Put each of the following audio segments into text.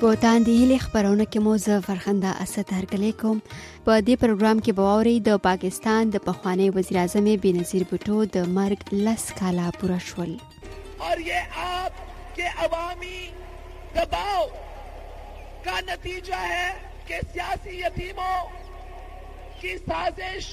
په تاندې هلي خبرونه کې مو زه فرخنده اسد هرکلی کوم په دې پروګرام کې باوري د پاکستان د پخوانی وزیر اعظم بنظیر بوټو د مرګ لس کاله پوره شول اور یہ آپ کے عوامی دباؤ کا نتیجہ ہے کہ سیاسی یتیموں کی سازش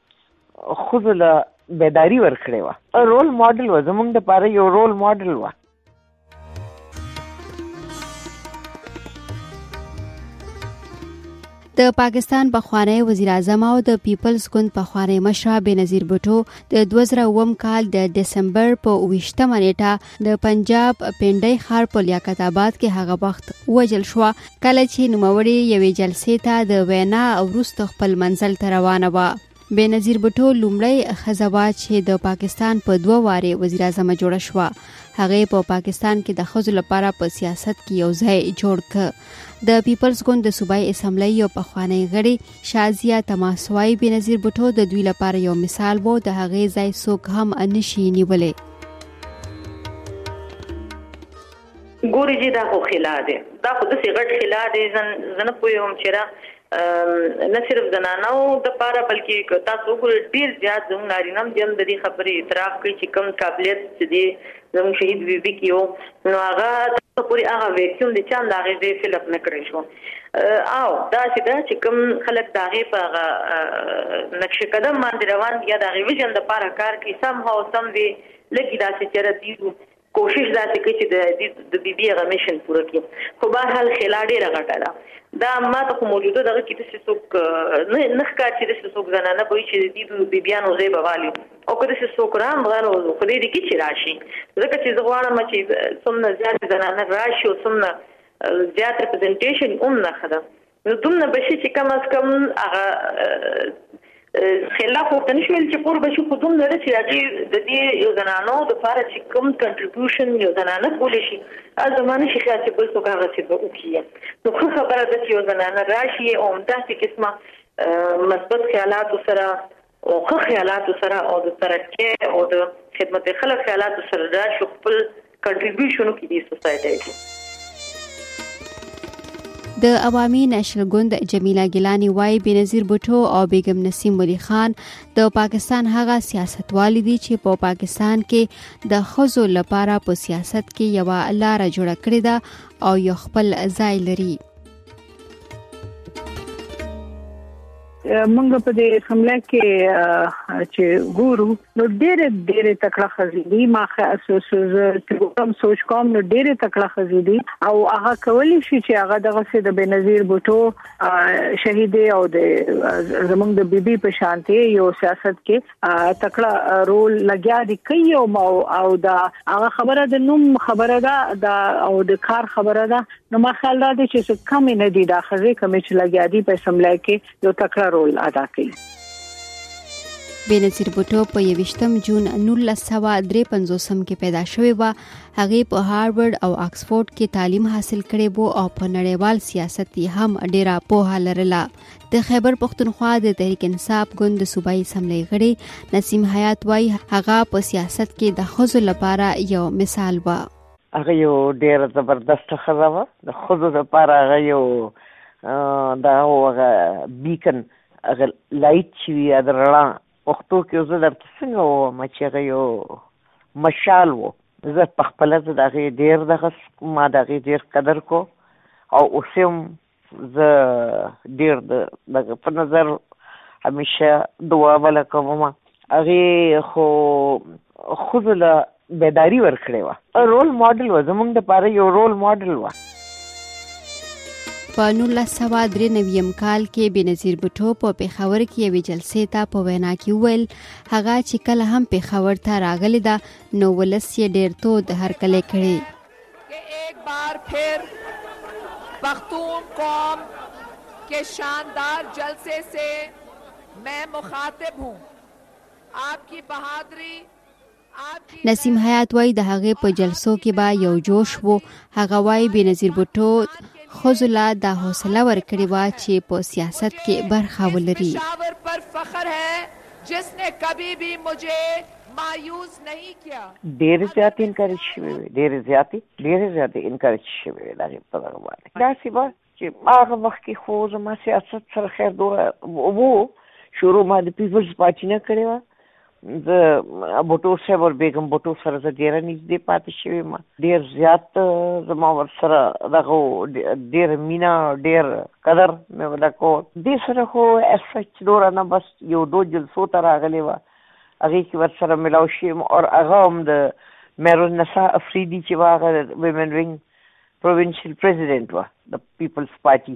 ښځو له بیداری ورکړې وه رول ماډل وه زمونږ دپاره یو رول ماډل وه د پاکستان پخوانی وزیراعظم او د پیپلز ګوند پخوانی مشر بنظیر بوټو د 2000 کال د دسمبر په 28 نیټه د پنجاب پنډۍ ښار په لیاقت آباد کې هغه وخت وجل شو کله چې نوموړې یوې جلسې ته د وینا وروسته خپل منزل ته روانه وه بېنظیر بټو لومړی ښځه وه چې د پاکستان په دوه وارې وزیراعظمه جوړه شوه هغې په پاکستان کې د ښځو لپاره په سیاست کې یو ځای جوړ کړ د پیپلز ګوند د صوبایي اسمبلۍ یو پخوانی غړی شازیا تماسوای بېنظیر بټو د دوی لپاره یو مثال وو د هغې ځای څوک هم نشي نیولی ګوري جی دا خو خلا دی دا خو دسی غټ خلا دی زن زنه پوهیږم چې را نه صرف زنانو د پاره بلکې تاسو ګور ډیر زیات زموږ نارینم جن د دې خبرې اعتراف کوي چې کم قابلیت چې دی زموږ شهید بیبي کیو نو هغه پوری هغه ویکیوم د چاند هغه دې فلپ نه کړی شو او داسې ده چې کوم خلک د هغې په هغه نقش قدم باندې روان دي یا د هغې ویژن دپاره کار کوي سم هاو سم وي لږ یې داسې چېره دي کوشش داسې کوي چې د د بیبي هغه میشن پوره کړي خو به هر حال خلا ډېره غټه ده دا ما ته خو موجوده دغه کې داسې څوک نه نه ښکار چې داسې څوک زنانه به وي چې د دې بیبیانو ځای به والي او که داسې څوک رام غنو خدای دې کې چې راشي ځکه چې زه غواړم چې څومره زیات زنانه راشي او څومره زیات ریپرزنټیشن هم نه خده نو دومره بشي چې کم از کم هغه خلاف ورته نشو ویل چې پور بشي خو دومره ده چې هغې د دې یو زنانو دپاره چې کوم کنټریبیوشن یو زنانه کولی شي هغه زما نه شي خیال چې بل څوک هغسې به وکړي نو ښه خبره ده چې یو زنانه راشي او همداسې قسمه مثبت خیالاتو سره او ښه خیالاتو سره او د ترقی او د خدمت خلک خیالاتو سره راشو خپل کنټریبیوشن وکړي دې سوسایټي کې د عوامي نېشنل ګوند جمیلا ګیلانی وایي بنظیر بوټو او بیگم نسیم ولی خان د پاکستان هغه سیاستوال دي چې په پاکستان کې د خزو لپاره په سیاست کې یو لار جوړ کړې ده او یو خپل ځای لري موږ په دې حمله کې چې ګورو نو ډېر ډېر تکړه خزي دي ما کوم سوچ کوم نو ډېر تکړه خزي دي او هغه کولی شي چې هغه دغه سي د بنظیر بوټو شهید او د زمونږ د بیبي په شانتي یو سیاست کې تکړه رول لګیا دی کوي او دا هغه خبره د نوم خبره ده دا او د کار خبره ده نو ما خیال را دي چې کم نه دي دا خزه کم چې لګیا دي په سملای کې یو تکړه رول ادا کوي بینظیر بوټو په 21 جون 1953 کې پیدا شوی و هغه په هارورډ او اکسفورډ کې تعلیم حاصل کړی وو او په نړیوال سیاست یې هم ډیره پوهه لرله د خیبر پښتونخوا د تحریک انصاف ګوند د صوبایي اسمبلی غړي نسیم حیات وای هغه په سیاست کې د خزو لپاره یو مثال و هغه یو ډیر زبردست خزه و د خزو لپاره هغه یو دا هغه بیکن هغه لایټ چې وی د رڼا پښتو کې زه درته څنګه وایم چې هغه یو مشال وو زه په خپل ځای دغه ډیر دغه ما دغه ډیر قدر کو او اوسم زه ډیر د دغه په نظر همیشه دعا ولا کوم هغه خو خود له بیداری ورکړې و رول ماډل و زمونږ د پاره یو رول ماډل و په 1993 کال کې بنظیر بټو په پیښور کې یوې جلسې ته په وینا کې ویل هغه چې کله هم پیښور ته راغلی دا نو ولس یې ډیر تود هرکلی کړی که ایک بار پھر پختون قوم که شاندار جلسه سه مې مخاطب هو آپ کی بهادری نسیم حیات وای د هغه په جلسو کې به یو جوش وو هغه وای بنظیر بوټو خزلا د حوصله ورکړی و چې په سیاست کې برخه ولري جس نے کبھی بھی مجھے مایوس نهي کیا. ډېرې زیاتې انکرج شوې وې، ډېرې زیاتې، ډېرې زیاتې انکرج شوې وې د هغې په دغه باندې. داسې وه چې هغه وخت کې خو زما سیاست سره خیر دومره وو، شروع ما د پیپلز پارټي نه کړې وه، د بوټو صاحب او بیګم بوټو سره زه ډیره نږدې پاتې شوې یم ډیر زیات زما ورسره دغه ډیر مینا ډیر قدر مې ولا کو دې سره خو اس سچ نور نه بس یو دو جلسو ته راغلی و هغې کې ورسره ملاو شیم او هغه هم د میرون نسا افریدي چې هغه ویمن وینګ پروینشل پریزیډنټ و د پیپلز پارټي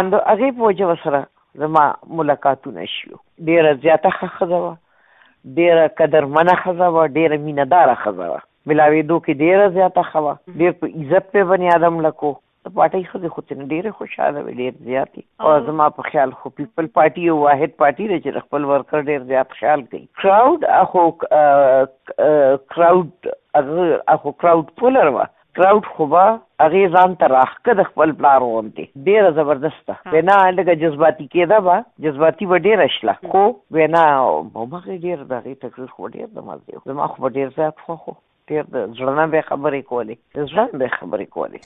ان د هغې په وجه ورسره زما ملاقاتونه شیو ډیره زیاته ښه ښځه وه ډیره قدرمنه ښځه وه ډیره مینهداره ښځه وه ملاوېدو کې ډیره زیاته ښه وه ډیر په عزت پې بني ادم لکو د پارټۍ ښځې خو څنګه ډېرې خوشحاله وې ډېر زیاتې او زما په خیال خو پیپل پارټي یو واحد پارټي دی چې د خپل ورکر ډېر زیات خیال کوي کراوډ اخو کراوډ هغه اخو کراوډ پولر وه کراوډ خو به هغې ځان ته راښکه د خپل پلار غوندې ډېره زبردسته وینا لږه جذباتي کېده به جذباتي به ډېره شله خو وینا همغې ډېر د هغې تقریر خو ډېر د مزې زما خو به ډېر زیات خوښ و ډېر د زړه نه به یې خبرې کولې، د زړه نه به یې خبرې کولې.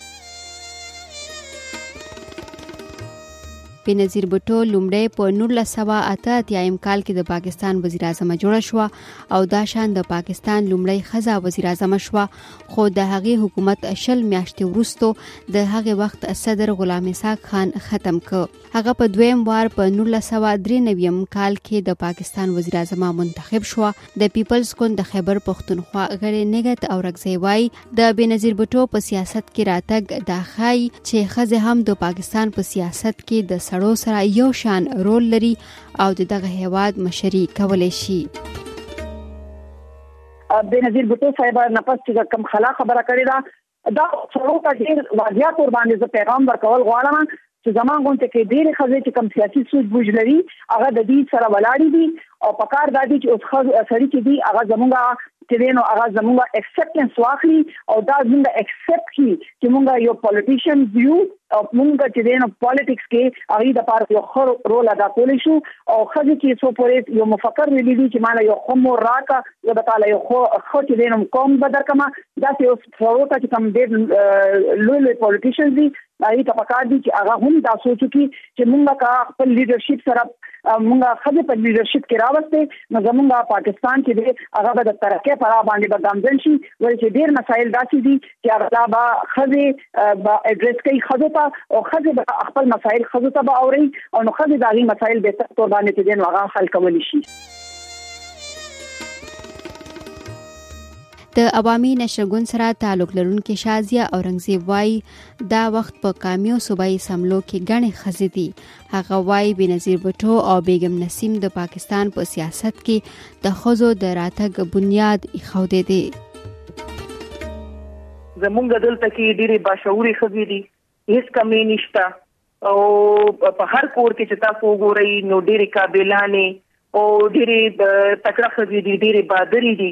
بېنظیر بوټو لومړی په نولس سوه اته اتیایم کال کې د پاکستان وزیراعظمه جوړه شوه او دا شان د پاکستان لومړۍ ښځه وزیراعظمه شوه، خو د هغې حکومت شل میاشتې وروسته د هغې وخت صدر غلام اسحاق خان ختم کړ. هغه په دویم وار په 1993 کال کې د پاکستان وزیر اعظم منتخب شو د پیپلز ګوند د خیبر پښتونخوا غړي نګت او رغزی وای د بنظیر بټو په سیاست کې راتګ دا خای چې خزه هم د پاکستان په سیاست کې د سړو سره یو شان رول لري او دغه هیواد مشري کولای شي بنظیر بټو صاحب نه پس چې کوم خلا خبره کړې ده دا سړو ته ډیر واضح تور باندې زه پیغام ورکول غواړم چې زما غونډه کې ډېری خزې چې کم سیاسي سوچ بوج لري هغه د دې سره ولاړې دي او په کار دا دي چې اوس خز سړي چې دي هغه زمونږه چې دینو هغه زمونږه ایکسپټنس واخلي او دا زمونږه ایکسپټ کی چې مونږه یو پولیټیشن یو او مونږ چې دی نو پالیټکس کې هغه د پاره یو خر رول ادا کولی شو او خځه چې سو پوری یو مفکر ویلی دی چې مال یو خمو راکا یو د تعالی یو خو خو چې دینم کوم بدر کما دا چې اوس فرو ته چې کم ډیر لوی لوی پالیټیشن دي هغه ته پکار دي چې هغه هم دا سوچو کی چې مونږه کا خپل لیډرشپ سره مونږه خځه په لیډرشپ کې راوسته نو زمونږه پاکستان کې دی هغه د ترقې پر باندې بدامزن شي ولې چې ډیر مسایل داسې دي چې هغه به خزي به اډریس کوي خزو ته او خزي به خپل مسایل خزو ته به اوري او نو خزي داغي مسایل به تر تور باندې چې دین هغه حل کولی شي د عوامي نشرګون سره تعلق لرونکي شازیه اورنګزیب وایي دا وخت په کامیو صوبایي سملو کې ګڼې خزې دي هغه وایي بنظیر بټو او بیګم نسیم د پاکستان په سیاست کې د ښځو د راتګ بنیاد ایښودی دی زمونږ دلته کې ډېری باشعوري ښځې دي هیڅ کمی نشته او په هر کور کې چې تاسو وګورئ نو ډېری قابلانې او ډېری تکړه ښځې دي ډېری بادري دي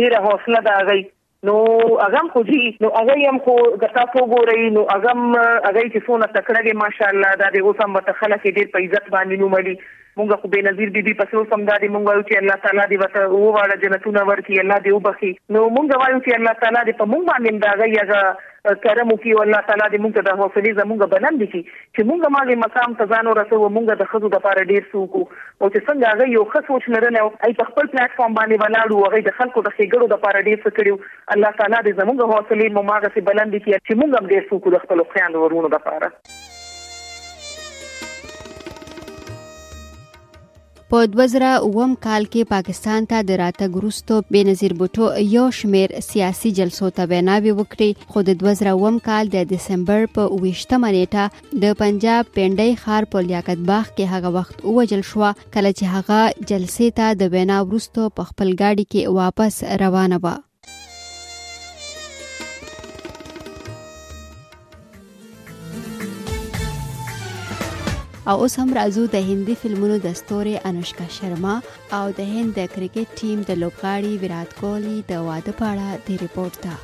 ډېره حوصله ده غي نو هغه هم خو ځي نو هغه یې هم خو که تاسو وګورئ نو هغه هم هغه یې چې څونه تکړه دی ماشاءالله دا دی اوس هم ورته خلک یې ډېر په عزت باندې نوموي مونږ خو بېنظیر بي بي پسې اوس هم دا دی مونږ وایو چې الله تعالی دې ورته اوه واړه جنتونه ورکړي الله دې وبخښي نو مونږ وایو چې الله تعالی دې په مونږ باندې هم د هغه یغه کرم وکړي او الله تعالی دې مونږ ته دا حوصلې زمونږ بلندې کړي چې مونږ هماغې مقام ته ځان ورسوو مونږ د ښځو لپاره ډېر څه وکړو او چې څنګه هغوی یو ښه سوچ لرلی او هغوی په خپل پلټ فارم باندې ولاړ وو هغوی د خلکو د ښېګړو لپاره ډېر څه کړي وو الله تعالی دې زمونږ حوصلې هماغسې بلندې کړي چې مونږ هم ډېر څه وکړو د خپلو خویندو وروڼو لپاره. په 2009 کال کې پاکستان ته د راتګ وروسته بنظیر بوټو یو شمیر سیاسي جلسو ته ویناوي وکړي خو د 2009 کال د دسمبر په 28مه نیټه د پنجاب پنډۍ خار په لیاقت باغ کې هغه وخت ووجل شو کله چې هغه جلسې ته د وینا وروسته په خپل گاډي کې واپس روانه و او اوس هم راځو د هندي فلمونو د ستوري انوشکا شرما او د هند د کرکټ ټیم د لوبغاړي ویرات کوهلی د واده په اړه د ریپورت ته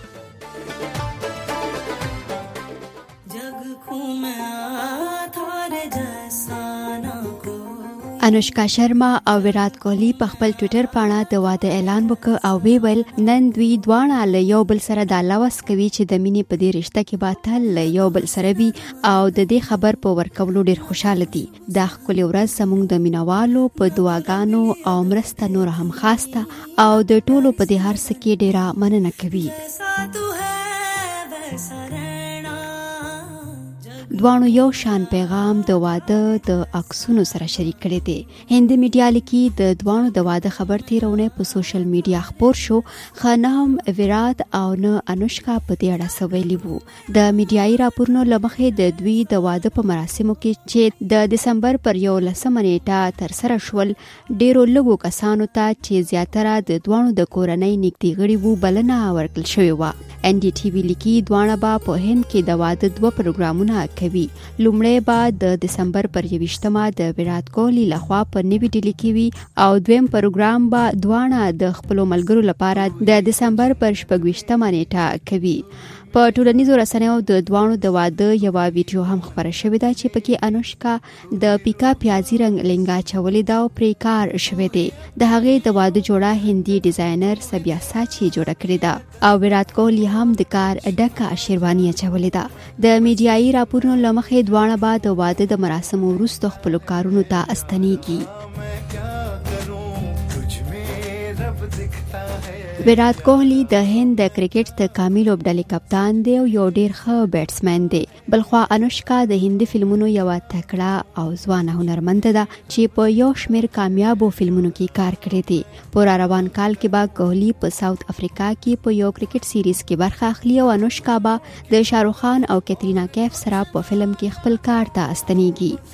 انوشکا شرما او ویرات کوهلی په خپل ټوئیټر پاڼه د واده اعلان وکړ او وی ویل نن دوی دواړه له یو بل سره د لوس کوي چې د مینې په دې رشته کې به تل له یو بل سره وي او د دې خبر په ورکولو ډیر خوشاله دي دا ښکلې ورځ زموږ د مینوالو په دعاګانو او مرسته نور هم خاسته او د ټولو په دې هرڅه کې ډیره مننه کوي دوانو یو شان پیغام د واده د عکسونو سره شریک کړي دي هندي میډیا لیکي د دوانو د واده خبر تیرونه په سوشل میډیا خبر شو خنام ویرات او نه انوشکا په دې اړه سویلی وو د میډیایي راپورونو لمخې د دوی د واده په مراسمو کې چې د دسمبر پر یو لسمه نیټه تر سره شول ډیرو لږو کسانو ته چې زیاتره د دوانو د کورنۍ نږدې غړي وو بلنه ورکړل شوې وه ان ډي ټي وی لیکي دوانه به په هند کې د واده دوه پروګرامونه کوي لومړی به د دسمبر پر یوشتمه د ویرات کوهلی لخوا په نوي ډیلي کې وي او دویم پروګرام به دوانه د خپلو ملګرو لپاره د دسمبر پر شپږوشتمه نیټه کوي په ټولنیزو رسنیو د دواړو د واده یوه ویډیو هم خبره شوې ده چې پکې انوشکا د پیکا پیازي رنګ لنګا چولې دا او پرې کار شوی دی د هغې د واده جوړه هندي ډیزاینر سبیا ساچي جوړه کړې ده او ویرات کوهلی هم د کار ډکه شیرواني چولې ده د میډیایي راپورونو لمخې دواړه به د واده د مراسمو وروسته خپل کارونو ته استنیږي ویرات کوهلی د هند د کرکټ د کامي لوبډلې کپتان دی او یو ډیر ښه بیټسمن دی بلخوا انوشکا د هندي فلمونو یو تکړه او ځوانه هنرمند ده چې په یو شمیر کامیابو فلمونو کې کار کړی دی په روان کال کې با کوهلی په ساوت افریقا کې په یو کرکټ سیریز کې برخه اخلي او انوشکا با د شاروخ خان او کترینا کیف سره په فلم کې خپل کار ته استنیږي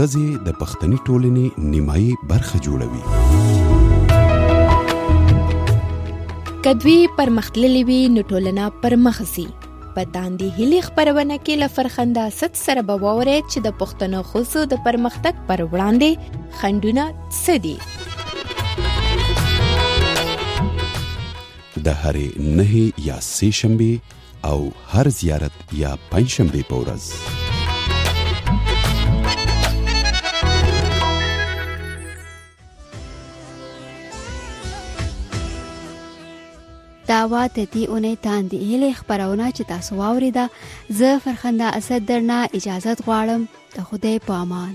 خزه د پښتني ټولنې نیمایي برخه جوړوي کدوی پرمختللی وي نو ټولنه پرمخزي په تاندې هلي خبرونه کې لفرخنده ست سره به وره چې د پښتنو خوځو د پرمختګ پر وړاندې خندونه سدي د هرې نهې یا سې شنبې او هر زیارت یا پنځشنبې په ورځ دا وا ته دی اونې تاندې هلې خبرونه چې تاسو واوریده زه فرخنده اسد درنه اجازه غواړم ته خدای په امان